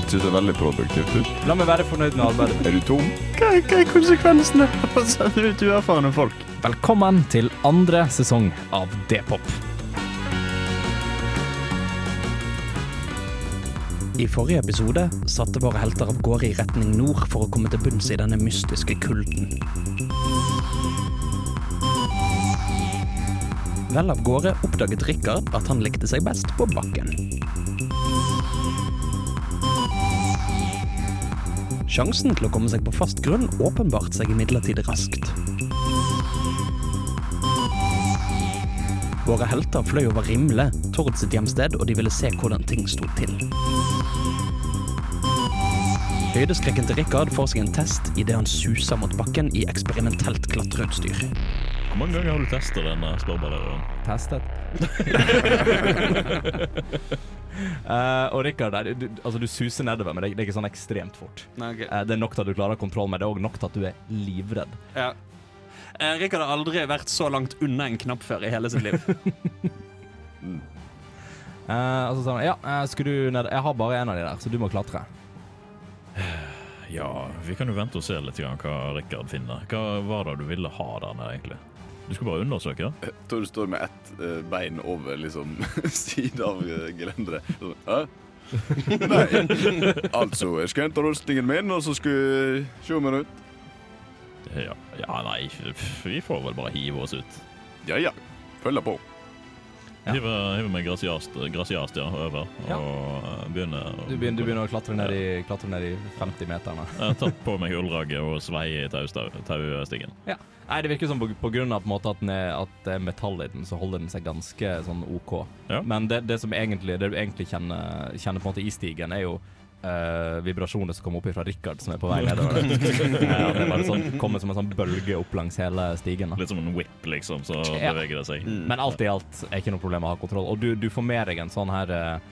ikke så veldig produktivt ut. La meg være fornøyd med arbeidet. Er du tom? Hva, hva er konsekvensene av å sende ut uerfarne folk? Velkommen til andre sesong av D-pop. I forrige episode satte våre helter av gårde i retning nord for å komme til bunns i denne mystiske kulden. Vel av gårde oppdaget Rikard at han likte seg best på bakken. Sjansen til å komme seg på fast grunn åpenbart seg imidlertid raskt. Våre helter fløy over Rimle, Tord sitt hjemsted, og de ville se hvordan ting sto til. Høydeskrekken til Rikard får seg en test idet han suser mot bakken i eksperimentelt klatreutstyr. Hvor mange ganger har du testet denne spørreballeren? Testet. Eh, og Rikard, du, altså, du suser nedover, men det, det er ikke sånn ekstremt fort. Eh, det er nok til at du klarer kontroll, med det og nok til at du er livredd. Ja. Uh, Rikard har aldri vært så langt unna en knapp før i hele sitt liv. Eh, og så sa han ja, skulle du ned Jeg har bare en av de der, så du må klatre. Ja, vi kan jo vente og se litt grann hva Rikard finner. Hva var det du ville ha der nede, egentlig? Du skulle bare undersøke? Tord står med ett eh, bein over liksom siden av uh, gelenderet. Hæ? Nei. Altså, jeg skal hente rustningen min, og så skal jeg se meg rundt. Ja, ja nei, vi får vel bare hive oss ut. Ja ja, følger på. Ja. Hiver, hive meg grasiast, grasiast ja, over, Ja. og eh, begynne Du begynner, du begynner å klatre ned, i, klatre ned i 50-meterne. Jeg har tatt på meg ullragget og svei i taustigen. Nei, det virker som på, på grunn av på måte at, er, at det er metall i den, så holder den seg ganske sånn OK. Ja. Men det, det som egentlig, det du egentlig kjenner, kjenner på en måte i stigen, er jo Uh, vibrasjoner som kommer opp fra Rikard, som er på vei nedover. ja, det bare sånn, kommer som en sånn bølge opp langs hele stigen. Da. Litt som en whip, liksom, så Ja. beveger det seg. Men alt i alt er ikke noe problem å ha kontroll. Og du, du får med deg en sånn her eh,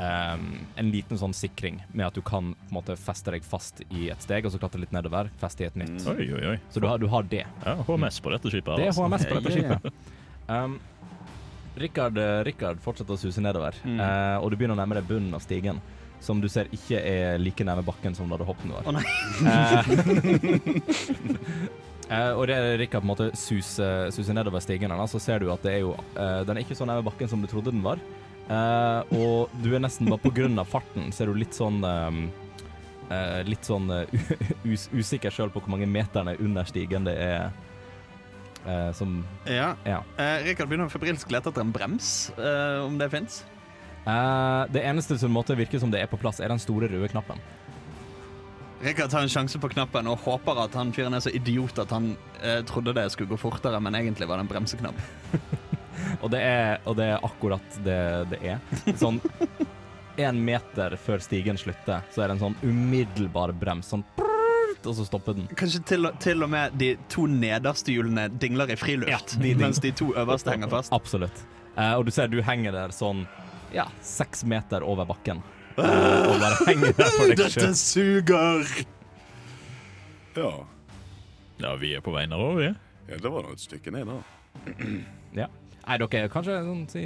em, En liten sånn sikring med at du kan på en måte feste deg fast i et steg, og så klatre litt nedover, feste i et nytt. Oi, oi, oi. Så du har, du har det. Ja, HMS på dette skipet. her, Det er altså. HMS på dette skipet. Um, Rikard, Richard, fortsetter å suse nedover, Mm. uh, og du begynner å nærme deg bunnen av stigen. Som du ser ikke er like nærme bakken som da du hoppet var. Å nei. uh, eh, og det Rikard på en måte suser, suser nedover stigen, så ser du at det er jo eh, Den er ikke så nærme bakken som du trodde den var. Eh, og du er nesten bare av farten, ser du litt sånn um, uh, Litt sånn eh, us usikker sjøl på hvor mange meterne under stigen det er Uh, som Ja. Ja. Rikard begynner febrilsk lete etter en brems, om det fins. Det eneste som måtte virke som det er på plass, er den store røde knappen. Rikard tar en sjanse på knappen og håper at han fyren er så idiot at han trodde det skulle gå fortere, men egentlig var det en bremseknapp. Og det er, og det er akkurat det det er. Sånn én meter før stigen slutter, så er det en sånn umiddelbar brems. Sånn prrrt, og så stopper den. Kanskje til, og- til og med de to nederste hjulene dingler i friluft, Ja, de ding- mens de to øverste henger fast. Absolutt. Uh, og du ser du henger der sånn ja, seks meter over bakken. Eh, og bare henger der for deg sjøl. suger! Ja. Ja, vi er på vei nedover, vi. ja, det var nå et stykke ned, da. Nei, dere er kanskje sånn si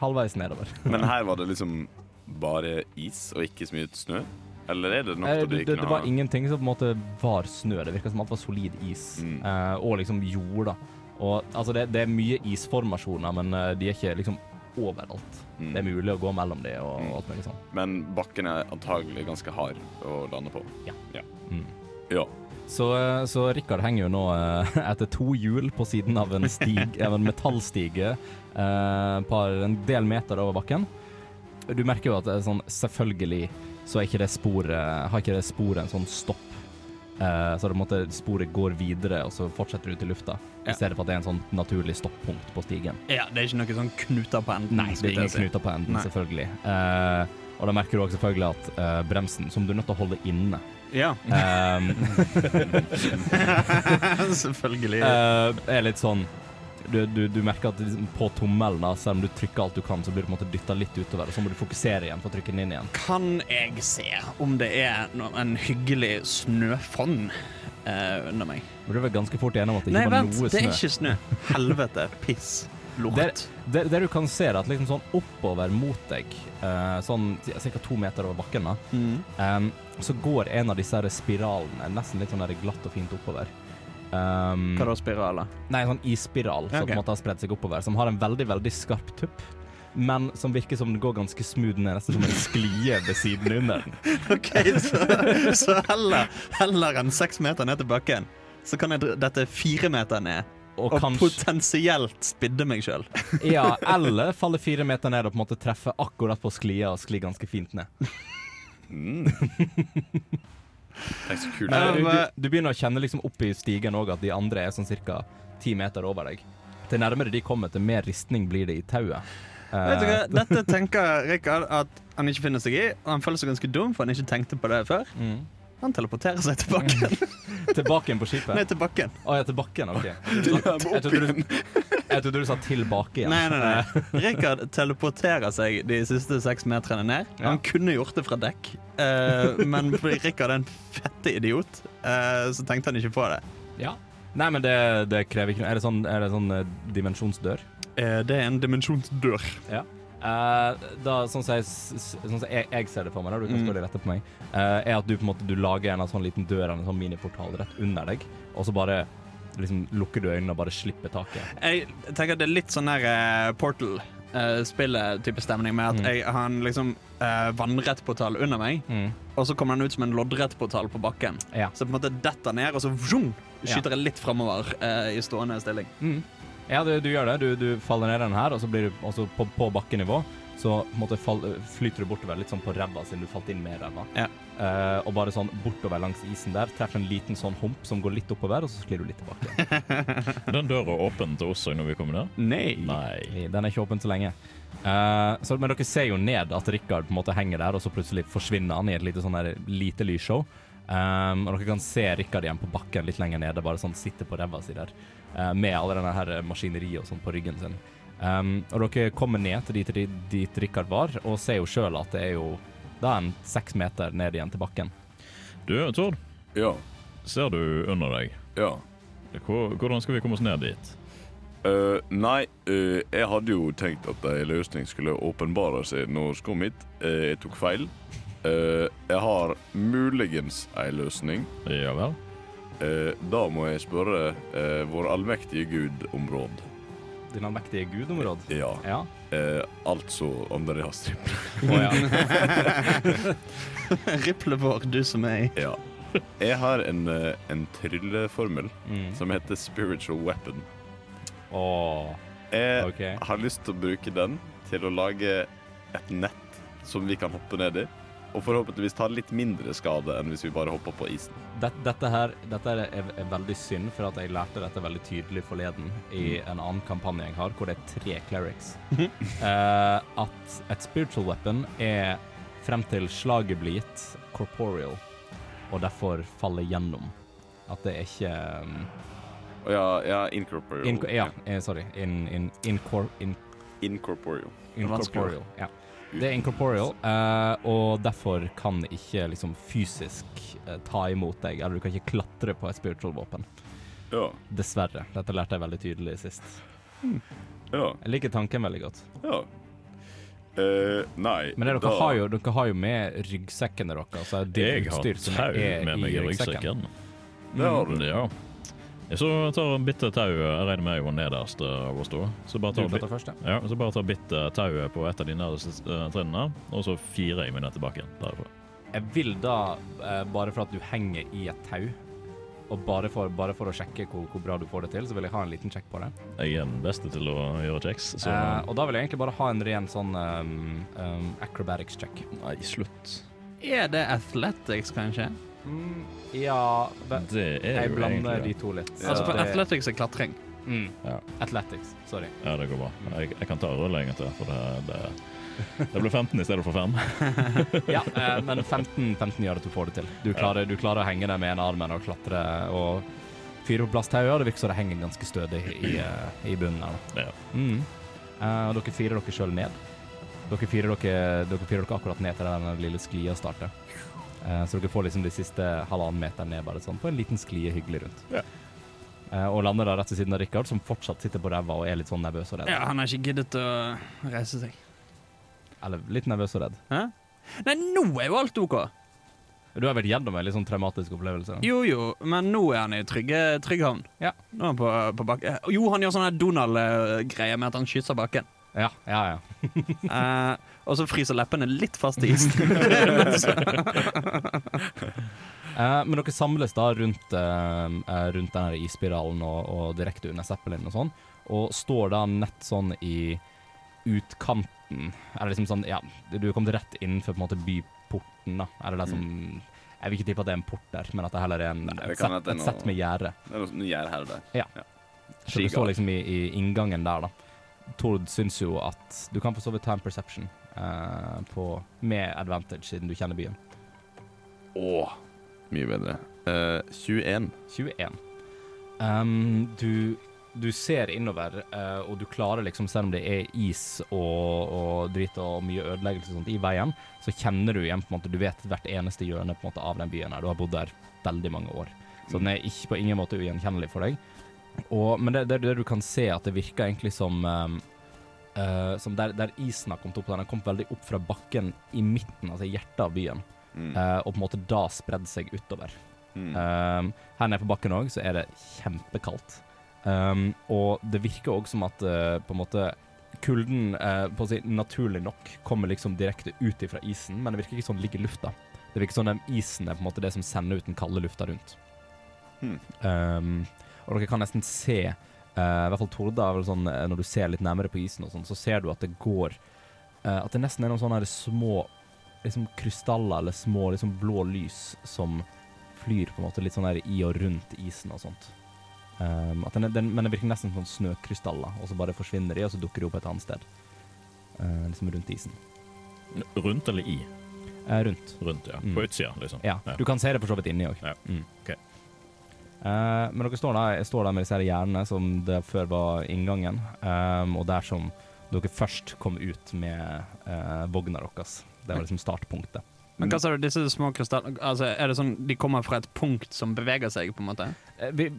halvveis nedover. Men her var det liksom bare is og ikke så mye snø? Eller er det nok Eh, til at det, du ikke det var ingenting som på en måte var snø. Det virka som alt var solid is. Mm. Eh, og liksom jord, da. Og altså, det, det er mye isformasjoner, men eh, de er ikke liksom overalt. Mm. Det er mulig å gå mellom de og Mm. alt mulig sånn. Men bakken er antagelig ganske hard å lande på. Mm. Ja. Så, eh, så Rikard henger jo nå eh, etter to hjul på siden av en stig, av en metallstige, eh, par, en del meter over bakken. Du merker jo at det er sånn, selvfølgelig så ikke det sporet, har ikke det sporet en sånn stopp. Eh, så det måtte, sporet går videre, og så fortsetter du til lufta. I stedet for at det er en sånn naturlig stoppunkt på stigen. Ja, det er ikke noe sånn knuter på enden. Nei, det er ingen knuter på enden, Nei. selvfølgelig. Eh, og da merker du også selvfølgelig at eh, bremsen, som du er nødt til å holde inne Ja, Um, selvfølgelig. Uh, er litt sånn du, du, du merker at liksom på tommelen, selv om du trykker alt du kan, så blir du på en måte dytta litt utover, og så må du fokusere igjen for å trykke den inn igjen. Kan jeg se om det er en hyggelig snøfonn uh, under meg? Du er vel ganske fort enig om at det Nei, ikke var vent, noe det er ikke snø. Helvete. Piss. Lort. Det, der, du kan se, er at liksom sånn oppover mot deg, uh, sånn ca. to meter over bakken, da, Mm. um, så går en av disse her spiralene nesten litt sånn der glatt og fint oppover. Um, Hva da, spiraler? Nei, en sånn isspiral som Ok. på en måte har spredd seg oppover, som har en veldig, veldig skarp tupp. Men som virker som den går ganske smooth ned, nesten som en sklie ved siden under den. OK, så, så heller, heller enn seks meter ned til bakken, så kan jeg dette fire meter ned. Og, Og kanskje potensielt spidde meg sjøl. Ja, eller falle fire meter ned og på en måte treffe akkurat på sklia og skli ganske fint ned. Mm. Tenk så kult. Men du, du, du begynner å kjenne liksom oppi stigen òg at de andre er sånn ca. ti meter over deg. Til nærmere de kommer, til mer ristning blir det i tauet. Eh, Vet du hva, Dette tenker Rikard at han ikke finner seg i, og han føler seg ganske dum, for han ikke tenkte på det før. mm. Han teleporterer seg til bakken. Tilbake igjen på skipet? Nei, til bakken. Å ja, til bakken, OK. Jeg trodde, du, jeg trodde du sa tilbake igjen. Nei, nei, nei. Rikard teleporterer seg de siste seks meterne ned. Ja. Han kunne gjort det fra dekk, uh, men fordi Rikard er en fette idiot, uh, så tenkte han ikke på det. Ja. Nei, men det, det krever ikke noe. Er det sånn, er det sånn uh, dimensjonsdør? Det er en dimensjonsdør. Ja. Eh, da, sånn som jeg, sånn som jeg, jeg ser det for meg, da, du kan spørre selvfølgelig rette på meg, uh, er at du på en måte du lager en sånn liten dør en sånn miniportal rett under deg, og så bare liksom lukker du øynene og bare slipper taket. Jeg tenker at det er litt sånn der uh, Portal-spillet-type stemning, med at Mm. jeg har en liksom uh, vannrett portal under meg, og så kommer den ut som en loddrett portal på bakken. Ja. Så på en måte detter ned, og så vroom, skyter jeg litt framover uh, i stående stilling. Mm. Ja, du, du gjør det. Du, du faller ned den her, og så blir du også på, på bakkenivå. Så måte fall, flyter du bortover litt sånn på ræva, siden du falt inn med ræva. Ja. Uh, og bare sånn bortover langs isen der, treffer en liten sånn hump som går litt oppover, og så sklir du litt tilbake. Den døra åpen til oss når vi kommer ned? Nei. Nei. Den er ikke åpen så lenge. Uh, så, men dere ser jo ned at Rikard på en måte henger der, og så plutselig forsvinner han i et lite sånn lite lysshow. Um, og dere kan se Rikard igjen på bakken litt lenger nede, bare sånn sitte på ræva si der, Uh, med alle denne her maskineriet og sånn på ryggen sin. Um, og dere kommer ned til dit, dit Rikard var, og ser jo sjøl at det er jo da en seks meter ned igjen til bakken. Du, Tord, Ja. ser du under deg? ja. Hvordan skal vi komme oss ned dit? Uh, nei, uh, jeg hadde jo tenkt at en løsning skulle åpenbare seg når skummet. Eh, jeg tok feil. Eh, jeg har muligens ei løsning. Ja vel? Eh, da må jeg spørre eh, vår allmektige gud om råd. Din allmektige gudområd. Ja, Ja. eh, altså Andreas Riple. Å ja. Riplevår, du som er i. Ja. Jeg har en, eh, en trylleformel Mm. som heter spiritual weapon. Oh. Jeg okay. har lyst til å bruke den til å lage et nett som vi kan hoppe ned i. Og forhåpentligvis tar litt mindre skade enn hvis vi bare hopper på isen. Dette, dette her dette er, er, er veldig synd, for at jeg lærte dette veldig tydelig forleden i Mm. en annen kampanje jeg har, hvor det er tre clerics. Eh, at et spiritual weapon er frem til slaget blir gitt corporeal, og derfor faller gjennom. At det er ikke um, ja, ja incorporeal. in, Ja, eh, sorry. In, in, incor, in, Incorporeal. incorporeal. Ja. Det er incorporeal, uh, og derfor kan ikke liksom fysisk uh, ta imot deg, eller du kan ikke klatre på et spiritual våpen. Ja. Dessverre. Dette lærte jeg veldig tydelig sist. Ja. Jeg liker tanken veldig godt. ja. Uh, nei, Men dere, da- har jo, dere har jo med ryggsekkene deres. Altså det Jeg har som tau med meg i ryggsekken. ryggsekken. Det har du. Ja. Så tar bitte tau Jeg regner med jeg var nederst av oss to. Så bare tar, først, ja. ja, så bare tar bitte tauet på et av de nederste eh, trinnene, og så firer jeg meg ned tilbake igjen derfra. Jeg vil da, eh, bare for at du henger i et tau, og bare for, bare for å sjekke hvor, hvor bra du får det til, så vil jeg ha en liten sjekk på det. Jeg er den beste til å gjøre checks, så Eh, og da vil jeg egentlig bare ha en ren sånn um, um, acrobatics check. Nei, slutt. Er det athletics, kanskje? Mm, ja Det er Jeg jo blander egentlig de det. to litt. Ja. Altså, for Det- athletics er klatring. Mm. Ja. Athletics. Sorry. Ja, det går bra. Jeg, jeg kan ta rulling til, for det, det, det ble 15 i stedet for 5. Ja, eh, men 15, 15 gjør at du får det til. Du klarer, du klarer å henge deg med en armen og klatre og fyre på plass tauet, og det virker som det henger ganske stødig i, eh, i bunnen her. da. Ja. Mm. Eh, og dere firer dere sjøl ned. Dere firer dere, dere firer dere akkurat ned til der den lille sklia starter. Eh, så dere får liksom de siste halvannen meter ned bare sånn, på en liten sklie hyggelig rundt. Ja. Eh, og lander da rett ved siden av Rikard, som fortsatt sitter på ræva og er litt sånn nervøs og redd. Ja, han har ikke giddet å reise seg. Eller litt nervøs og redd. Hæ? Nei, nå er jo alt OK. Du har vært gjennom en litt sånn traumatisk opplevelse. Jo, jo, men nå er han i trygge, trygg havn. Ja. Nå er han på, på bakken. Jo, han gjør sånn Donald-greie med at han kysser bakken. Ja, ja, ja. Og så fryser leppene litt fast i isen. Eh, men dere samles da rundt, eh, eh, rundt denne isspiralen og, og direkte under Zeppelin og sånn, og står da nett sånn i utkanten Eller liksom sånn, ja, du er kommet rett innenfor på en måte byporten, da. Er det som Jeg vil ikke tippe at det er en port der, men at det heller er en, Nei, et, sett, er et sett med gjerde. Det er noe gjør her og der. Ja. Så du står liksom i, i inngangen der, da. Tord syns jo at du kan for så vidt ta en perception eh, på, med advantage, siden du kjenner byen. Åh, mye bedre. Uh, 21. 21. Um, du, du ser innover, uh, og du klarer liksom, selv om det er is og, og dritt og mye ødeleggelse og sånt i veien, så kjenner du igjen på en måte, du vet hvert eneste hjørne på en måte av den byen her. Du har bodd der veldig mange år. Så den er ikke på ingen måte ugjenkjennelig for deg. Og, men det, det, det du kan se, at det virker egentlig som um, som der, der isen har kommet opp, den har kommet veldig opp fra bakken i midten, altså i hjertet av byen, Mm. uh, og på en måte da spredd seg utover. Mm. Um, her nede på bakken òg, så er det kjempekaldt. Um, og det virker òg som at uh, på en måte kulden uh, på å si, naturlig nok kommer liksom direkte ut ifra isen, men det virker ikke sånn det ligger i lufta. Det virker som den isen er på en måte det som sender ut den kalde lufta rundt. Mm. Um, og dere kan nesten se, uh, i hvert fall Torda, er vel sånn, uh, når du ser litt nærmere på isen, og sånn, så ser du at det går uh, At det nesten er noen sånne små liksom krystaller eller små liksom blå lys som flyr på en måte litt sånn der i og rundt isen og sånt. Um, den, den, men det virker nesten som snøkrystaller, og så bare forsvinner de, og så dukker de opp et annet sted. Uh, liksom rundt isen. Rundt eller i? Rundt. Rundt, ja. Mm. På utsida, liksom. Ja. Du kan se det for så vidt inni òg. Ja, Mm. ok. Uh, men dere står der, står der med disse hjernene som det før var inngangen, um, og der som dere først kom ut med uh, vogna deres. Det var liksom startpunktet. Men hva sa du, disse små krystallene altså, Er det sånn de kommer fra et punkt som beveger seg, på en måte? Uh, vi,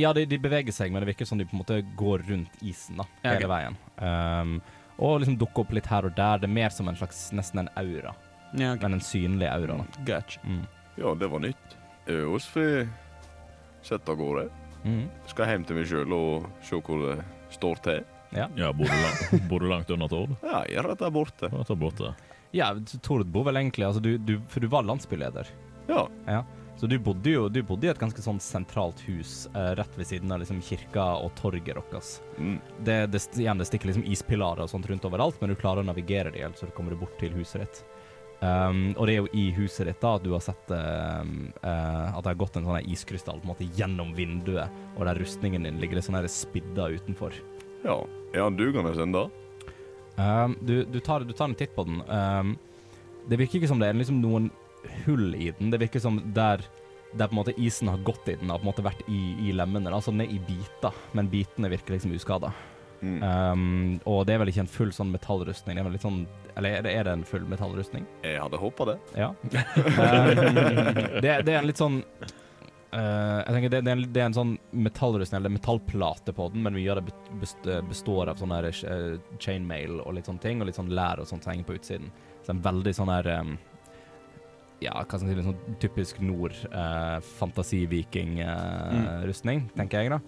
ja, de, de beveger seg, men det virker som de på en måte går rundt isen da, Ja, hele ok. veien. Um, og liksom dukker opp litt her og der. Det er mer som en slags nesten en aura, Ja, okay. men en synlig aura. da. Gotcha. Mm. Ja, det var nytt. Eh, sette av gårde. Mm. Skal hjem til meg sjøl og se hvor det står til. Ja, Bor du, langt, bor du langt unna Tord? Ja, jeg er rett der borte. Rett der borte. Ja, Tord bor vel egentlig altså du, du, For du var landsbyleder. Ja. Ja. Så du bodde jo du bodde i et ganske sånn sentralt hus eh, rett ved siden av liksom kirka og torget deres. Mm. Det, det, igjen, det stikker liksom ispilarer og sånt rundt overalt, men du klarer å navigere dem, helt, så du kommer bort til huset ditt. Um, og det er jo i huset ditt da at du har sett um, uh, at det har gått en sånn iskrystall på en måte gjennom vinduet, og der rustningen din ligger litt sånn spidda utenfor. ja. Er han dugende ennå? Um, du, du, tar, du tar en titt på den. Um, det virker ikke som det er liksom noen hull i den. Det virker som der, der på en måte isen har gått i den, har på en måte vært i, i lemmene. Altså den er i biter, men bitene virker liksom uskada. Mm. Um, og det er vel ikke en full sånn metallrustning. Det er vel litt sånn Eller er det, er det en full metallrustning? Jeg hadde håpa det. Ja. Um, det, det er en litt sånn uh, jeg tenker det, det, er en, det er en sånn metallrustning, eller metallplate på den, men mye av det består av sånn her eh, chainmail og litt sånne ting, og litt sånn lær og sånt som henger på utsiden. Så en veldig sånn her um, Ja, hva skal jeg si, sånn typisk nord, uh, fantasi-viking-rustning, tenker jeg, da.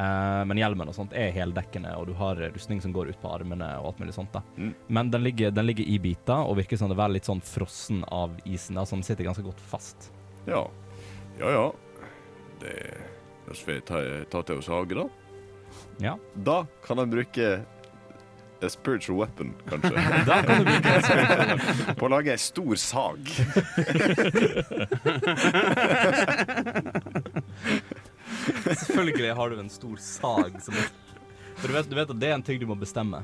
Eh, men hjelmen og sånt er heldekkende, og du har rustning som går ut på armene og alt mulig sånt. da. Mm. Men den ligger, den ligger i biter og virker som det er litt sånn frossen av isen, da, så den sitter ganske godt fast. Ja. Ja ja. Det Da får jeg ta, ta til oss hage, da. Ja. Da kan han bruke a spiritual weapon, kanskje. Da kan du bruke det. På å lage ei stor sag. selvfølgelig har du en stor sag som er For du vet, du vet at det er en ting du må bestemme.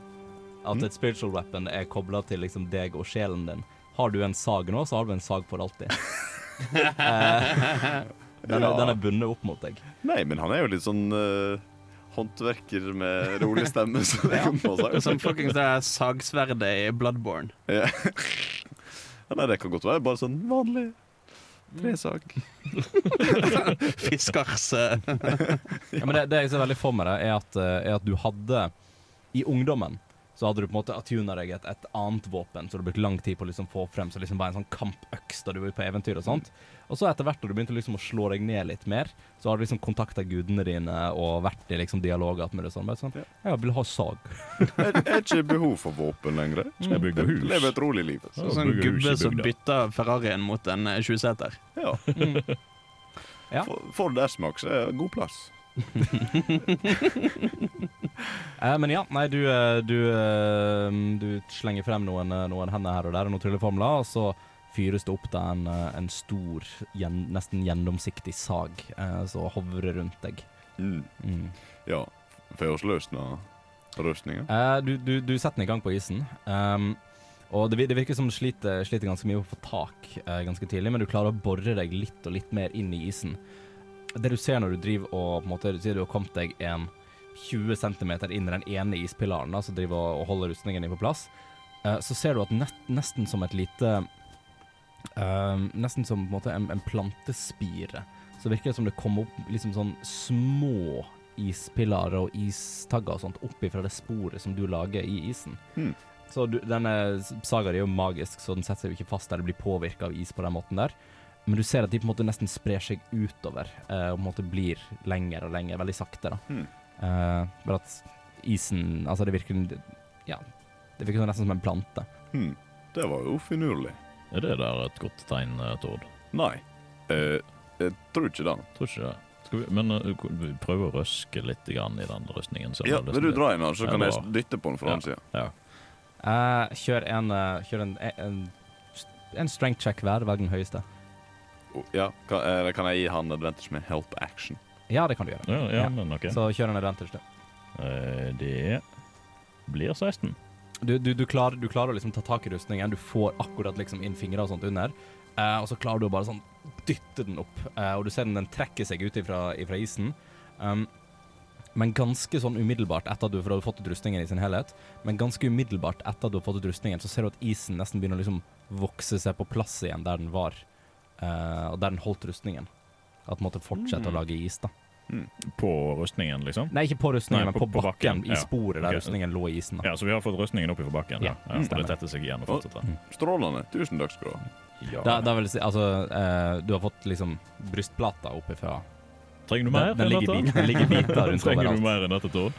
At et spiritual weapon er kobla til liksom deg og sjelen din. Har du en sag nå, så har du en sag for alltid. Eh, den, Ja. den er bundet opp mot deg. Nei, men han er jo litt sånn uh, håndverker med rolig stemme, så det kan man si. Som fuckings det er sagsverdet i Bloodborne. Ja. Ja, Nei, det kan godt være bare sånn vanlig tresag. Fiskers eh, Ja, men det, det jeg ser veldig for meg, det, er at, eh, er at du hadde I ungdommen så hadde du på en måte attuna deg et, et annet våpen som du brukte lang tid på å liksom få frem. Så liksom bare en sånn kampøks da du var ute på eventyr og sånt. Og så etter hvert når du begynte liksom å slå deg ned litt mer, så har du liksom kontakta gudene dine og vært i liksom dialoger med det sånn. Bare sånn Ja. Jeg vil ha sag. er, er ikke behov for våpen lenger. Skal jeg bygge hus? Lever et rolig liv. Ja. sånn gubbe som bytter Ferrarien mot en eh, 20-seter. Ja. Ja. For, for der smak så er det god plass. Eh, men ja, nei, du, eh, du, eh, du slenger frem noen, eh, noen hender her og der og noen trylleformler, og så fyres det opp da en, eh, en stor, gjen, nesten gjennomsiktig sag eh, som hovrer rundt deg. Mm. Mm. Ja. Får vi oss løsna rustninga? Eh, du, du, du setter den i gang på isen. Um, og det, det virker som du sliter, sliter ganske mye å få tak eh, ganske tidlig, men du klarer å bore deg litt og litt mer inn i isen. Det du ser når du driver og på en måte, du sier du har kommet deg en 20 cm inn i den ene ispilaren da, som driver og holder rustningen din på plass, eh, så ser du at nett, nesten som et lite eh, Nesten som på en, måte en, en plantespire. Så virker det som det kommer opp liksom sånn små ispilarer og istagger og sånt opp ifra det sporet som du lager i isen. Hmm. Så du, denne saga er jo magisk, så den setter seg jo ikke fast der det blir påvirka av is på den måten der. Men du ser at de på en måte nesten sprer seg utover, uh, og på en måte blir lenger og lenger, veldig sakte, da. Hmm. Uh, bare at isen Altså, det virker Ja, det virker nesten som en plante. Hmm. Det var jo finurlig. Er det der et godt tegn, Tord? Nei. Eh, jeg tror ikke det. Tror ikke det. Skal vi, men uh, vi prøver å røske litt grann i den rustningen. Ja, Vil du dra inn den, så kan jeg dytte på den fra Ja. den sida? Ja. Uh, kjør en, uh, kjør en, en, en strength check hver, velg den høyeste. Ja, kan, uh, kan jeg gi han advantage med help action? Ja, det kan du gjøre. Ja, ja, Ja. men okay. Så kjør en advantage, du. Eh, Det blir 16. Du, du, du, klarer, du klarer å liksom ta tak i rustningen, du får akkurat liksom inn fingre og sånt under, eh, og så klarer du å bare sånn dytte den opp, eh, og du ser den, den trekker seg ut ifra, ifra isen. Um, men ganske sånn umiddelbart etter at du, har fått ut rustningen i sin helhet, men ganske umiddelbart etter at du har fått ut rustningen, så ser du at isen nesten begynner å liksom vokse seg på plass igjen der den var, eh, og der den holdt rustningen. At den måtte fortsette Mm. å lage is, da. På rustningen, liksom? Nei, ikke på rustningen, Nei, men på- på, på bakken, bakken, i ja. sporet der Ok. rustningen lå i isen. da. Ja, så vi har fått rustningen opp fra forbakken? Ja, Ja, ja, det tetter seg igjen og fortsetter. Strålende. Tusen takk skal du ha. Ja. Da, da vil jeg si, altså, eh, du har fått liksom brystplata oppi fra Trenger du mer Den, den, ligger, bit, den ligger biter rundt Trenger du mer enn dette, Tord?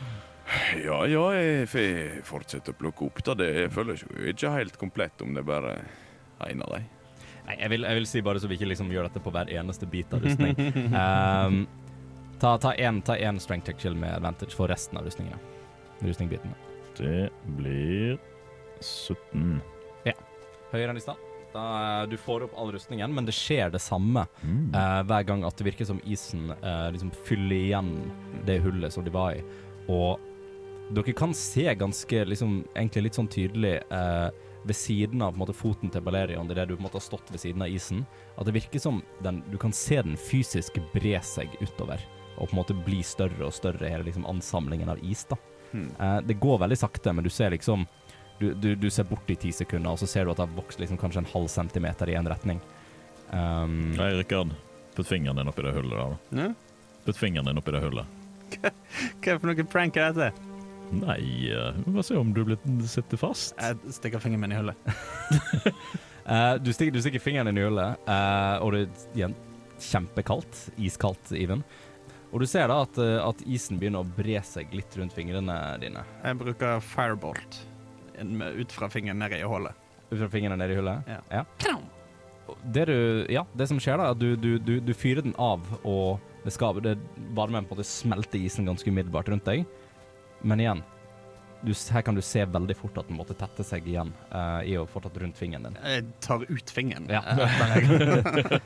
Ja, ja, jeg får fortsette å plukke opp da. Det jeg føler ikke, ikke helt komplett om det er bare en av dem. Nei, jeg vil, jeg vil si bare så vi ikke liksom gjør dette på hver eneste bit av rustning. um, ta én ta en strength check chill med advantage for resten av rustningene. Rustningbitene. Det blir 17. Ja. Høyere enn i stad. Eh, du får opp all rustningen, men det skjer det samme Mm. uh, hver gang at det virker som isen uh, liksom fyller igjen det hullet som de var i. Og dere kan se ganske, liksom, egentlig litt sånn tydelig uh, ved siden av måte, foten til Balerion, det du på en måte har stått ved siden av isen, at det virker som den, du kan se den fysisk bre seg utover. Og på en måte bli større og større, hele liksom, ansamlingen av is. da. Hmm. Eh, det går veldig sakte, men du ser liksom du, du, du ser bort i ti sekunder, og så ser du at det har vokst liksom kanskje en halv centimeter i en retning. Um, Nei, Rikard. Putt fingeren din oppi det hullet der. da. Ja? Putt fingeren din oppi det hullet. Hva er det for noe prank er dette? Nei, eh, vi får se om du blir sitter fast. Jeg stikker fingeren min i hullet. uh, du, stikker, du stikker fingeren din i hullet, uh, og det er igjen kjempekaldt. Iskaldt, even. Og du ser da at, eh, at isen begynner å bre seg litt rundt fingrene dine. Jeg bruker firebolt ut fra fingeren ned i hullet. Ut fra fingrene ned i hullet. Ja. ja. Det, du, ja, det som skjer da, er at du, du, du, du fyrer den av, og det skal, det varmen på en måte smelter isen ganske umiddelbart rundt deg. Men igjen, du, her kan du se veldig fort at den måtte tette seg igjen uh, i og fortsatt rundt fingeren din. Jeg tar ut fingeren. Ja. Eh,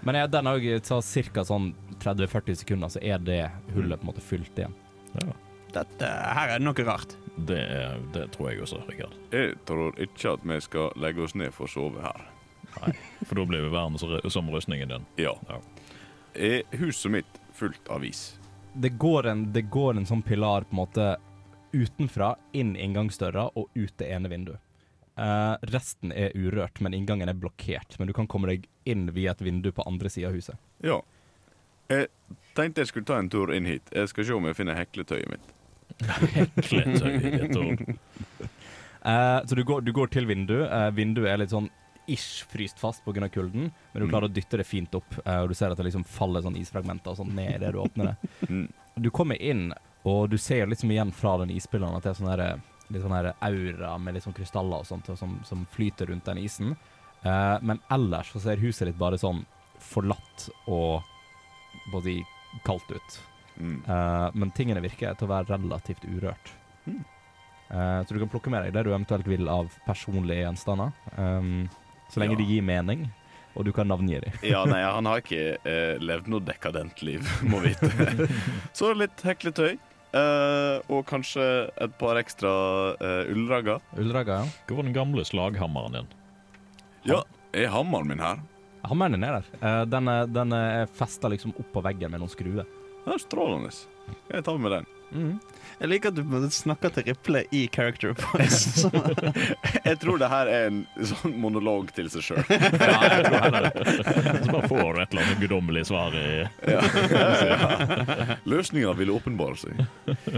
Men ja, den òg tar ca. sånn 30-40 sekunder, så er det hullet på en måte fylt igjen. Ja, Dette, her er noe rart. det, er, det tror jeg også, Rikard. Jeg tror ikke at vi skal legge oss ned for å sove her. Nei, for da blir vi værende som rustningen din. Ja. Ja. Er huset mitt fullt av is? Det går en, det går en sånn pilar på en måte utenfra, inn inngangsdøra og ut det ene vinduet. Uh, resten er urørt, men inngangen er blokkert. Men du kan komme deg inn via et vindu på andre sida av huset. Ja. Jeg tenkte jeg skulle ta en tur inn hit. Jeg skal se om jeg finner hekletøyet mitt. hekletøyet et ord. Eh, så du går, du går til vinduet. Uh, vinduet er litt sånn ish fryst fast pga. kulden, men du Mm. klarer å dytte det fint opp, eh, og du ser at det liksom faller sånn isfragmenter og sånn ned idet du åpner det. Mm. Du kommer inn, og du ser liksom igjen fra den isspilleren at det er sånn her, litt sånn her aura med litt sånn krystaller og sånt som, som flyter rundt den isen. Eh, men ellers så ser huset ditt bare sånn forlatt og både kaldt ut. Mm. Eh, men tingene virker til å være relativt urørt. Mm. Eh, så du kan plukke med deg det du eventuelt vil av personlige gjenstander. Um, så lenge Ja. de gir mening, og du kan navngi dem. Ja, nei, han har ikke eh, levd noe dekadent liv, må vite. Så litt hekletøy. Eh, og kanskje et par ekstra uh, ullragger. Ullragger, ja. Hvor var den gamle slaghammeren din? Ja, er hammeren min her? Hammeren din er der. Uh, den er, den er festa liksom opp på veggen med noen skruer. Er strålende. Jeg tar med den. Mm. Jeg liker at du snakker til Riple i character voice. Jeg tror det her er en sånn monolog til seg sjøl. Ja, jeg tror heller det. Så bare får du et eller annet guddommelig svar i Ja. ja. Løsninga vil åpenbare seg.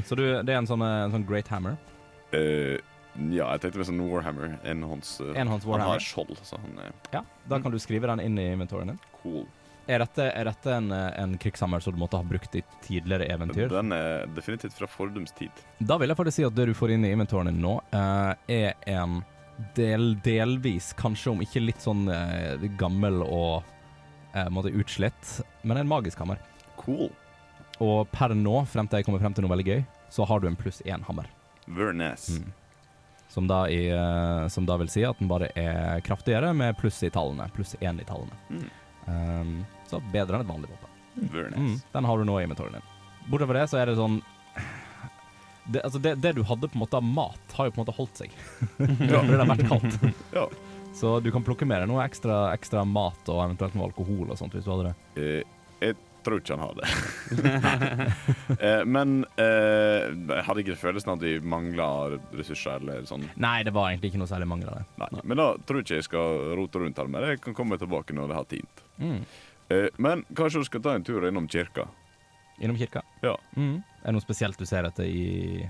Så du, det er en sånn, eh, en sånn great hammer. Uh, ja, jeg tenkte med sånn Warhammer. Enhånds uh, Enhånds Han har skjold, så han er Ja, da kan du skrive den inn i inventoren din. cool. Er dette, er dette en, en krigshammer som du måtte ha brukt i tidligere eventyr? Den er definitivt fra fordums tid. Da vil jeg faktisk si at det du får inn i inventoren din nå, uh, er en del, delvis, kanskje om ikke litt sånn uh, gammel og uh, utslitt, men en magisk hammer. Cool. Og per nå, frem til jeg kommer frem til noe veldig gøy, så har du en pluss én hammer. Very nice. Mm. Som, da i, som da vil si at den bare er kraftigere med pluss i tallene. Pluss én i tallene. Mm. Um, så bedre enn et vanlig våpen. Very Mm, den har du nå i inventoryen din. Bortsett fra det, så er det sånn det, altså det, det du hadde på en måte av mat, har jo på en måte holdt seg. Fordi det har vært kaldt. Ja. Så du kan plukke med deg noe ekstra, ekstra mat og eventuelt noe alkohol og sånt hvis du hadde det. Eh, jeg tror ikke han har det. eh, men eh, jeg hadde ikke følelsen at vi mangla ressurser eller sånn. Nei, det var egentlig ikke noe særlig det. Nei. Men da tror jeg ikke jeg skal rote rundt her med det. Jeg kan komme tilbake når det har tint. Mm. Eh, men kanskje du skal ta en tur innom kirka? Innom kirka. Ja. Mm. Er det noe spesielt du ser etter i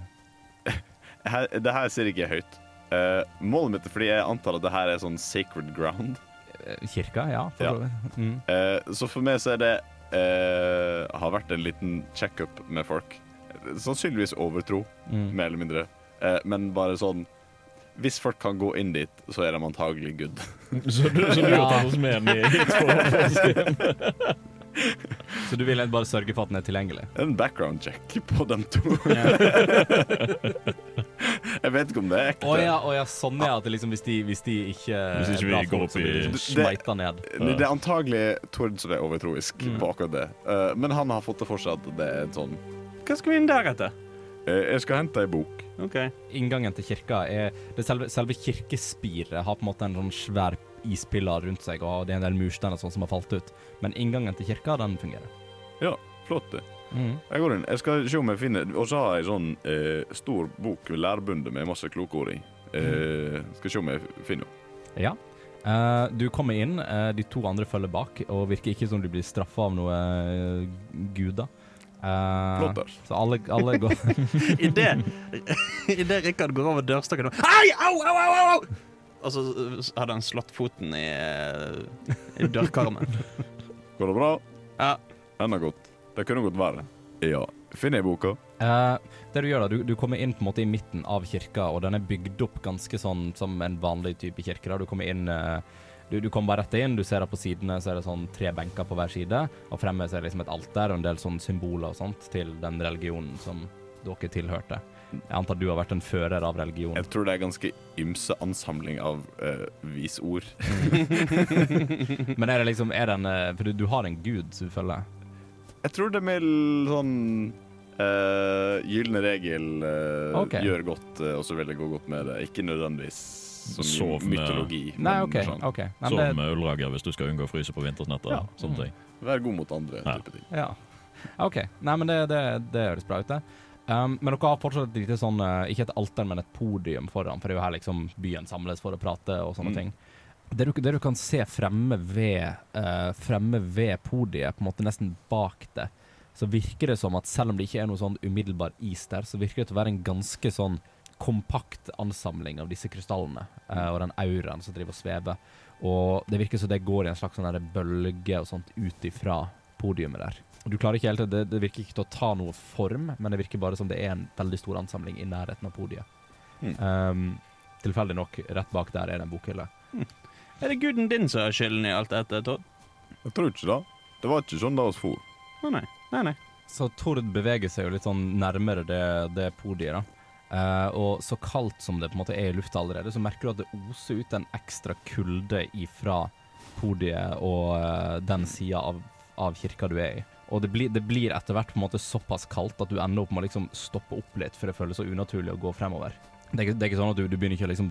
Her, det her ser ikke høyt. Uh, målet mitt er fordi jeg antar at det her er sånn sacred ground. eh, kirka? Ja. Ja. Mm. Uh, så for meg så er det uh, har vært en liten checkup med folk. Sannsynligvis overtro, Mm. mer eller mindre. Men bare sånn Hvis folk kan gå inn dit, så er de antagelig good. Så du, så du har tatt oss med den i- hit for å få oss inn. Så du vil bare sørge for at den er tilgjengelig? En background check på dem to. jeg vet ikke om det er ekte. Å ja, å ja, sånn er det liksom, hvis, de, hvis de ikke Hvis ikke vi går opp i- smeita ned. Det er antagelig Tord som er overtroisk Mm. på akkurat det. Uh, men han har fått det for seg at det er en sånn Hva skal vi inn der etter? Eh, Jeg skal hente ei bok. OK. Inngangen til kirka er det selve, selve kirkespiret har på en måte en sånn svær ispiller rundt seg, og det er en del mursteiner sånn som har falt ut. Men inngangen til kirka, den fungerer. Ja, Flott, det. Mm. Jeg går inn. Jeg skal se om jeg finner Og så har jeg ei sånn eh, stor bok, lærbundet med masse kloke ord i. Eh, skal se om jeg finner henne. Ja. Eh, du kommer inn, eh, de to andre følger bak, og virker ikke som de blir straffa av noe eh, guder. Eh, der. Så alle, alle går Idet Rikard går over dørstokken og Ai, au, au, au, au! Og så uh, hadde han slått foten i, uh, i dørkarmen. Går det bra? Ja. Enda godt. Det kunne gått verre. Ja. Finner jeg boka? Uh, det du gjør da, du, du kommer inn på en måte i midten av kirka, og den er bygd opp ganske sånn som en vanlig type kirke. da. Du kommer inn eh, du, du kommer bare rett inn, du ser at på sidene så er det sånn tre benker på hver side, og fremme så er det liksom et alter og en del sånne symboler og sånt til den religionen som dere tilhørte. Jeg antar du har vært en fører av religion. Jeg tror det er ganske ymse ansamling av uh, visord. Men er det liksom er det en, eh, For du, du har en gud som du følger? Jeg tror det med sånn uh, gylne regel uh, okay. gjør godt, og så vil det gå godt med det. Ikke nødvendigvis så mye Sov med- mytologi. Nei, OK. sånn, ok. Nei, Sov det, med ullrager hvis du skal unngå å fryse på vintersnetter. Ja. Sånne ting. Vær god mot andre. Ja. type ting. ja. OK. Nei, men det, det, det høres bra ut, det. Um, men dere har fortsatt et lite sånn eh, Ikke et alter, men et podium foran, for det er jo her liksom byen samles for å prate og sånne Mm. ting. Det du, det du kan se fremme ved, uh, fremme ved podiet, på en måte nesten bak det, så virker det som at selv om det ikke er noe sånn umiddelbar is der, så virker det til å være en ganske sånn kompakt ansamling av disse krystallene uh, og den auraen som driver og svever. Og det virker som det går i en slags sånn bølge og sånt ut ifra podiumet der. Og Du klarer ikke helt, det, det virker ikke til å ta noe form, men det virker bare som det er en veldig stor ansamling i nærheten av podiet. Mm. Um, tilfeldig nok, rett bak der er det en bokhylle. Er det guden din som har skylden i alt dette, Tord? Jeg tror ikke det. Det var ikke sånn da oss for. Å nei. Nei, nei. Så Tord beveger seg jo litt sånn nærmere det, det podiet, da. Eh, og så kaldt som det på en måte er i lufta allerede, så merker du at det oser ut en ekstra kulde ifra podiet og uh, den sida av, av kirka du er i. Og det blir, det blir etter hvert på en måte såpass kaldt at du ender opp med å liksom stoppe opp litt, for det føles så unaturlig å gå fremover. Det er det er ikke sånn at du, du begynner ikke å liksom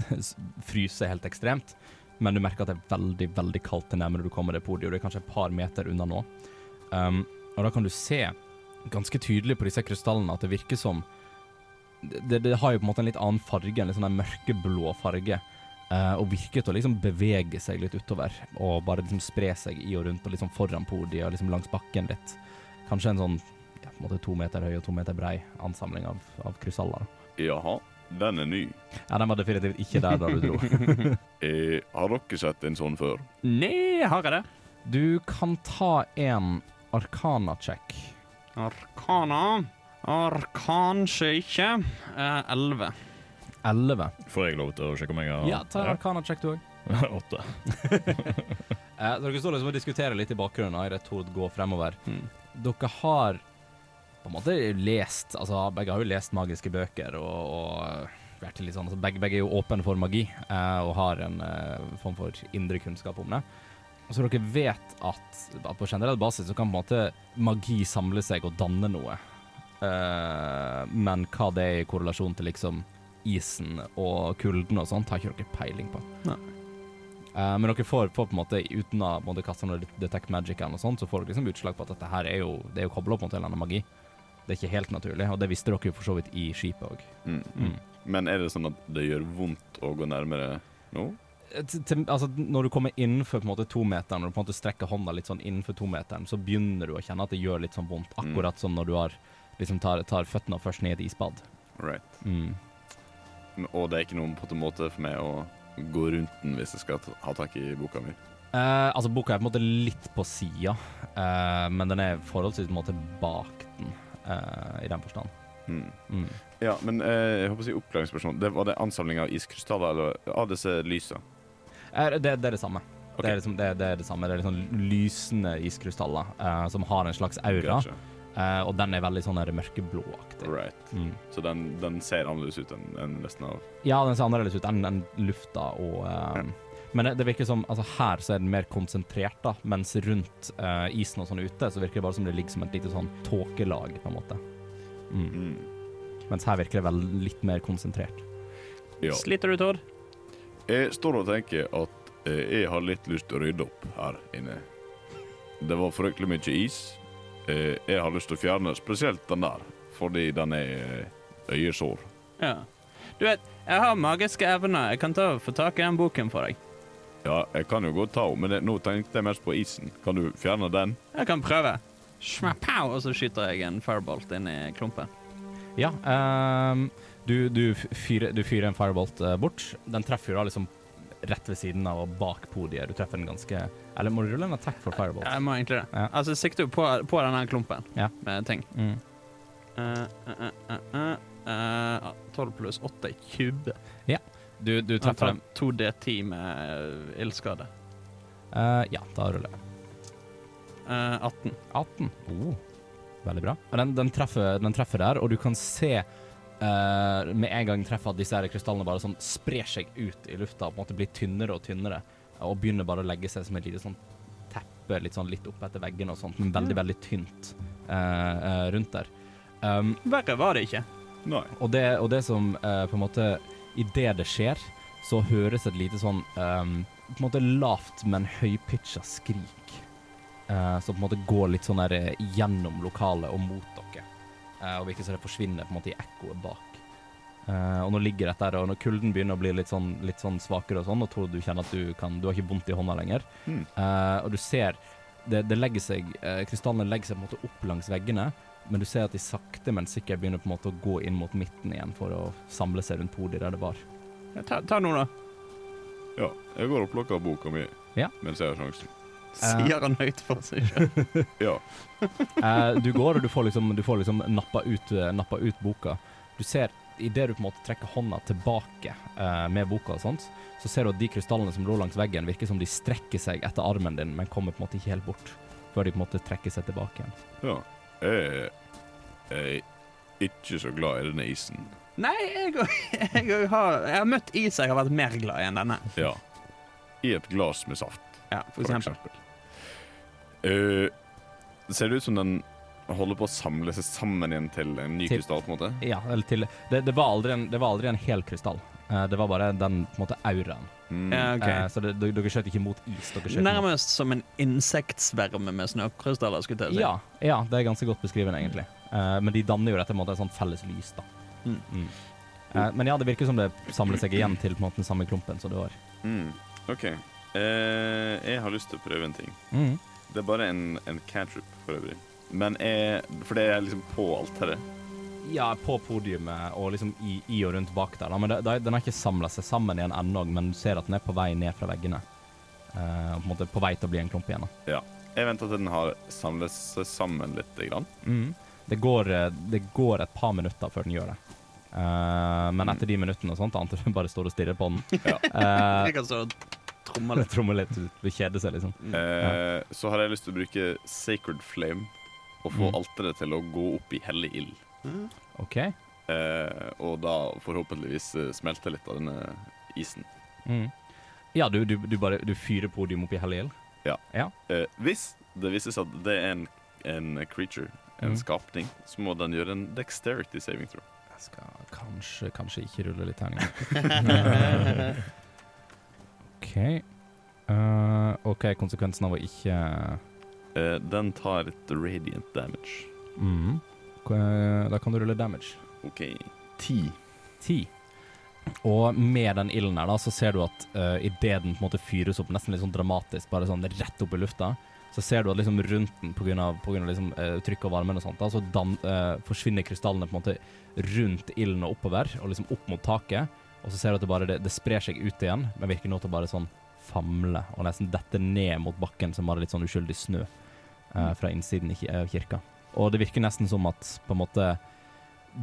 fryse helt ekstremt, men du merker at det er veldig, veldig kaldt til nærmere du kommer det podiet, og det er kanskje et par meter unna nå. Um, og da kan du se ganske tydelig på disse krystallene at det virker som det, det har jo på en måte en litt annen farge, en litt sånn der mørkeblå farge. Uh, og virker til å liksom bevege seg litt utover, og bare liksom spre seg i og rundt, og liksom foran podiet og liksom langs bakken litt. Kanskje en sånn ja, på en måte to meter høy og to meter brei ansamling av, av krystaller. Jaha, den er ny. Ja, den var definitivt ikke der da du dro. Eh, har dere sett en sånn før? Nei, har jeg det? Du kan ta en arkana-check. Arkana Ar Kanskje ikke. Eh, Elleve. Får jeg lov til å sjekke om jeg har Ja, ta en Arkana-sjekk, du òg. Åtte. Eh, dere står liksom og diskuterer litt i bakgrunnen idet Tord går fremover. Mm. Dere har på en måte lest Altså, begge har jo lest magiske bøker og, og vært litt sånn altså, begge, begge er jo åpne for magi eh, og har en eh, form for indre kunnskap om det. Så dere vet at, at på generell basis så kan på en måte magi samle seg og danne noe. Eh, men hva det er i korrelasjon til liksom isen og kulden og sånt, har ikke dere peiling på. Nei. Uh, men dere får, får på en måte, uten å måtte kaste noe detect magic eller noe sånt, så får dere liksom utslag på at dette her er jo, det er jo koblet opp mot en eller annen magi. Det er ikke helt naturlig, og det visste dere jo for så vidt i skipet òg. Mm. Mm. Men er det sånn at det gjør vondt å gå nærmere nå? Til- til- Altså, når du kommer innenfor på en måte tometeren, når du på en måte strekker hånda litt sånn innenfor tometeren, så begynner du å kjenne at det gjør litt sånn vondt, akkurat som når du har liksom tar, tar føttene først ned i et isbad. Right. Mm. Og det er ikke noen på en måte for meg å gå rundt den hvis jeg skal ha tak i boka mi. Eh, altså, boka er på en måte litt på sida, eh, men den er forholdsvis på en måte bak den, eh, i den forstand. Mm. Mm. Ja, men eh, jeg håper å si oppklaringsspørsmål. Det var det ansamling av iskrystaller eller av disse lysa? Eh, det, det er det samme. Okay. Det, er liksom, det, det er det samme. Det er liksom lysende iskrystaller eh, som har en slags aura, Gotcha. Eh, og den er veldig sånn mørkeblåaktig. Right. Mm. Så den, den ser annerledes ut enn en resten av Ja, den ser annerledes ut enn enn lufta og eh, Men det, det virker som Altså, her så er den mer konsentrert, da, mens rundt eh, isen og sånn ute, så virker det bare som det ligger som et lite sånn tåkelag, på en måte. Mm. mm. Mens her virker det vel litt mer konsentrert. Ja. Sliter du, Tord? Jeg står og tenker at eh, jeg har litt lyst til å rydde opp her inne. Det var fryktelig mye is. Eh, jeg har lyst til å fjerne spesielt den der, fordi den er eh, øyesår. Ja. Du vet, jeg har magiske evner. Jeg kan ta og få tak i den boken for deg. Ja, jeg kan jo godt ta henne, men det, nå tenkte jeg mest på isen. Kan du fjerne den? Jeg kan prøve. Schmapow, og så skyter jeg en firebolt inn i klumpen. Ja, um, du, du, fyrer, du fyrer en firebolt uh, bort. Den treffer jo da liksom rett ved siden av og bak podiet. Du treffer den ganske Eller må du rulle en attack for fireballs? Jeg må egentlig det. Ja. Altså, sikter jo på, på denne klumpen Ja. med ting. Mm. Uh, uh, uh, eh, eh, 12 pluss 8 er 20. Du, du treffer dem. 2D10 med eh, ildskade. Eh, ja, da ruller jeg. Eh, 18. 18. Oh. Veldig bra. Den, den, treffer, den treffer der, og du kan se eh, med en gang treffer at disse her krystallene bare sånn sprer seg ut i lufta og på en måte blir tynnere og tynnere, og begynner bare å legge seg som et lite sånn teppe litt sånn litt opp etter veggene og sånt, men veldig, veldig tynt uh, uh, rundt der. Um, Verre var det ikke. Nei. og det, og det som på en måte Idet det skjer, så høres et lite sånn um, På en måte lavt, men høypitcha skrik. Uh, som på en måte går litt sånn der gjennom lokalet og mot dere. Eh, og virker som det forsvinner på en måte i ekkoet bak. Uh, og nå ligger dette her, og når kulden begynner å bli litt sånn, litt sånn svakere og sånn, og tror du kjenner at du kan Du har ikke vondt i hånda lenger, Mm. Eh, og du ser det, det legger seg Krystallene legger seg på en måte opp langs veggene, men du ser at de sakte, men sikkert begynner på en måte å gå inn mot midten igjen for å samle seg rundt podiet der det var. Ja, Ta, ta noe, da. Ja, jeg går og plukker boka mi Ja. mens jeg har sjansen. Sier han høyt for seg sjøl. Ja. uh, du går, og du får liksom, du får liksom nappa, ut, eh, nappa ut boka. Du ser, idet du på en måte trekker hånda tilbake uh, med boka og sånt, så ser du at de krystallene som lå langs veggen, virker som de strekker seg etter armen din, men kommer på en måte ikke helt bort. Før de på en måte trekker seg tilbake igjen. ja. Jeg er ikke så glad i denne isen. Nei, jeg, jeg, jeg, har, jeg har møtt is jeg har vært mer glad i enn denne. Ja. I et glass med saft, Ja, for for eksempel. eksempel. Eh, ser det ut som den holder på å samle seg sammen igjen til en ny Til- krystall, på en måte? Ja, eller til Det, det, var, aldri en, det var aldri en hel krystall. Uh, det var bare den på en måte auraen. Mm. Ja, ok. uh, så det, dere, dere skjøt ikke mot is. Dere skjøt mot Nærmest som en insektsverme med snøkrystaller, skulle jeg si. Ja, ja, det er ganske godt beskrivet, egentlig. Eh, men de danner jo dette på en måte et sånt felles lys, da. Mm. Eh, men ja, det virker som det samler seg igjen til på en måte den samme klumpen som det var. Mm. OK. Eh, jeg har lyst til å prøve en ting. Mm. Det er bare en, en cantrip, for øvrig. Men er, For det er liksom på alteret. Ja, på podiumet og liksom i, i og rundt bak der. Da. Men det, det, den har ikke samla seg sammen igjen ennå, men du ser at den er på vei ned fra veggene. Uh, på en måte på vei til å bli en klump igjen. Da. Jeg venter til den har samlet seg sammen litt. Grann. Mm. Det, går, eh, det går et par minutter før den gjør det. Uh, men etter de minuttene og sånt, annet du bare står og stirrer på den. Ja. Uh, Jeg kan stå og tromme litt. Tromme litt, du kjeder seg, liksom. Eh, så har jeg lyst til å bruke Sacred Flame og få Mm. alteret til å gå opp i hellig ild. OK. Eh, og da forhåpentligvis eh, smelte litt av denne isen. Mm. Ja, du, du, du bare du fyrer podium opp i hellig ild? Eh, hvis det viser seg at det er en, en creature, en Mm. skapning, så må den gjøre en dexterity saving throw. Jeg skal kanskje, kanskje ikke rulle litt terninger. OK. Eh, OK, konsekvensen av å ikke uh, den tar et radiant damage. mm. Da kan du rulle damage. OK. Ti. Ti. Og med den ilden her, da, så ser du at uh, idet den på en måte fyres opp, nesten litt sånn dramatisk, bare sånn rett opp i lufta, så ser du at liksom rundt den, på grunn av, på grunn av liksom, uh, trykk og varmen og sånt, da, så dan, uh, forsvinner krystallene på en måte rundt ilden og oppover, og liksom opp mot taket, og så ser du at det bare det, det sprer seg ut igjen, men virker nå til å bare sånn famle, og nesten dette ned mot bakken som bare litt sånn uskyldig snø uh, fra innsiden av kirka. Og det virker nesten som at på en måte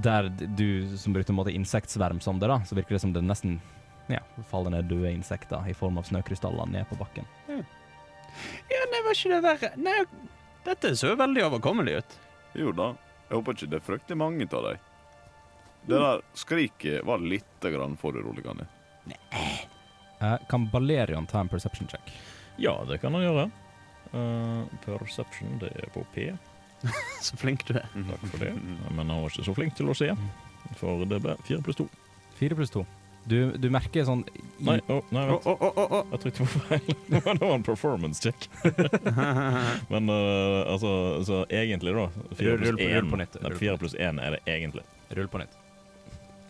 der du som brukte en måte insektsverm som det, da, så virker det som det nesten ja, faller ned døde insekter i form av snøkrystaller ned på bakken. Ja, nei, var ikke det verre? Nei, dette så veldig overkommelig ut. Jo da. Jeg håper ikke det er fryktelig mange av dem. Det der skriket var litt grann foruroligende. Eh, kan Balerion ta en perception check? Ja, det kan han gjøre. Eh, perception, det er på P. Så flink du er. Takk for det. Men han var ikke så flink til å se, for det ble fire pluss to. Fire pluss to. Du, du merker sånn i, Nei, å, nei, vent. Jeg trykte på feil. det var en performance check. Men eh, altså, så egentlig, da Rull- rull pluss på- rull på nytt, rull på fire pluss én er det egentlig. Rull på nytt.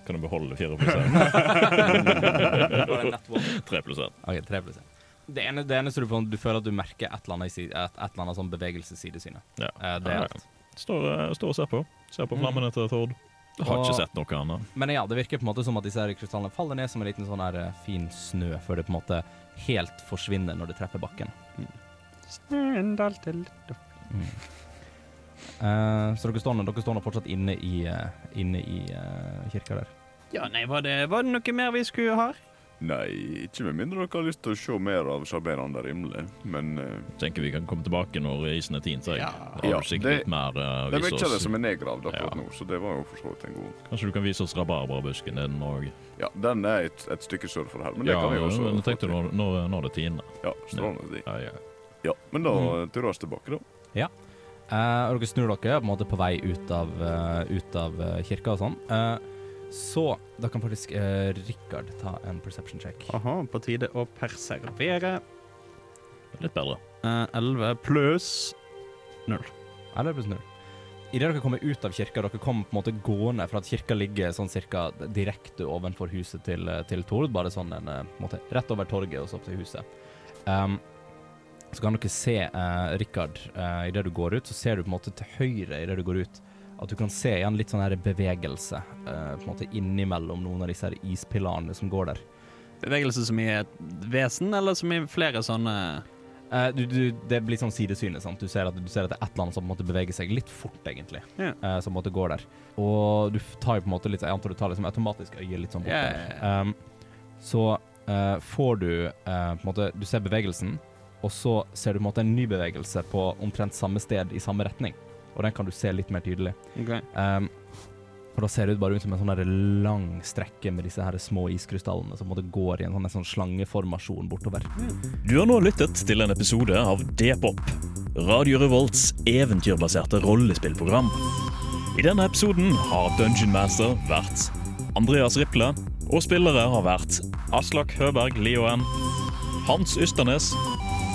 Kan du beholde fire pluss én? Tre pluss én. OK, tre pluss én. Det, ene, det eneste du får, du føler at du merker et eller annet, et, et eller annet sånn bevegelsessidesynet. Ja. Eh, det Ja, er ja. Står, eh, står og ser på. Ser på flammene mm. til Tord. Har Og- ikke sett noe annet. Men ja, det virker på en måte som at disse her krystallene faller ned som en liten sånn her eh, fin snø, før det på en måte helt forsvinner når det treffer bakken. Snøen dalte litt opp. Eh, så dere står, dere står nå fortsatt inne i, eh, inne i eh, kirka der. Ja, nei, var det, var det noe mer vi skulle ha? Nei, ikke med mindre dere har lyst til å se mer av sjarmerende rimle, men uh, Tenker vi kan komme tilbake når isen er tint. jeg Ja. Ja, det- mer uh, det er mye av det som er nedgravd akkurat Ja. nå, så det var jo for så vidt en god Kanskje du kan vise oss rabarbrabusken? Den òg Ja, den er et, et stykke sør for her, men det Ja, kan vi jo også Ja, tenkte du når, når, når det tiner. Ja, strålende de. Ja, ja. Ja, men da Mm. turer vi tilbake, da. Eh, og dere snur dere på en måte på vei ut av, uh, ut av uh, kirka og sånn. Eh, så da kan faktisk uh, Rikard ta en perception check. Aha, på tide å perservere. Litt bedre. Eh, 11 pluss Eller pluss null. Idet dere kommer ut av kirka, dere kommer på en måte gående for at kirka ligger sånn cirka direkte ovenfor huset til, til Tord, bare sånn en, på en måte rett over torget og så opp til huset. Um, så kan dere se, uh, Rikard, uh, idet du går ut, så ser du på en måte til høyre idet du går ut, at du kan se igjen litt sånn her bevegelse eh, på en måte innimellom noen av disse her ispilarene som går der. Bevegelse som i et vesen, eller som i flere sånne Eh, du, du, det blir sånn sidesynet. sant? Du ser, at, du ser at det er et eller annet som på en måte beveger seg litt fort, egentlig. Yeah. eh, som på en måte går der. Og du tar jo på en måte litt Jeg antar du tar liksom automatisk øyet litt sånn bort ja, der. Um, så eh, får du eh, på en måte Du ser bevegelsen, og så ser du på en måte en ny bevegelse på omtrent samme sted i samme retning. Og den kan du se litt mer tydelig. Okay. Um, og da ser det ut bare ut som en sånn lang strekke med disse her små iskrystallene som går i en sånn, en sånn slangeformasjon bortover. Du har nå lyttet til en episode av D-pop, Radio Revolts eventyrbaserte rollespillprogram. I denne episoden har Dungeon Master vært Andreas Riple, og spillere har vært Aslak Høberg Lioen, Hans Ysternes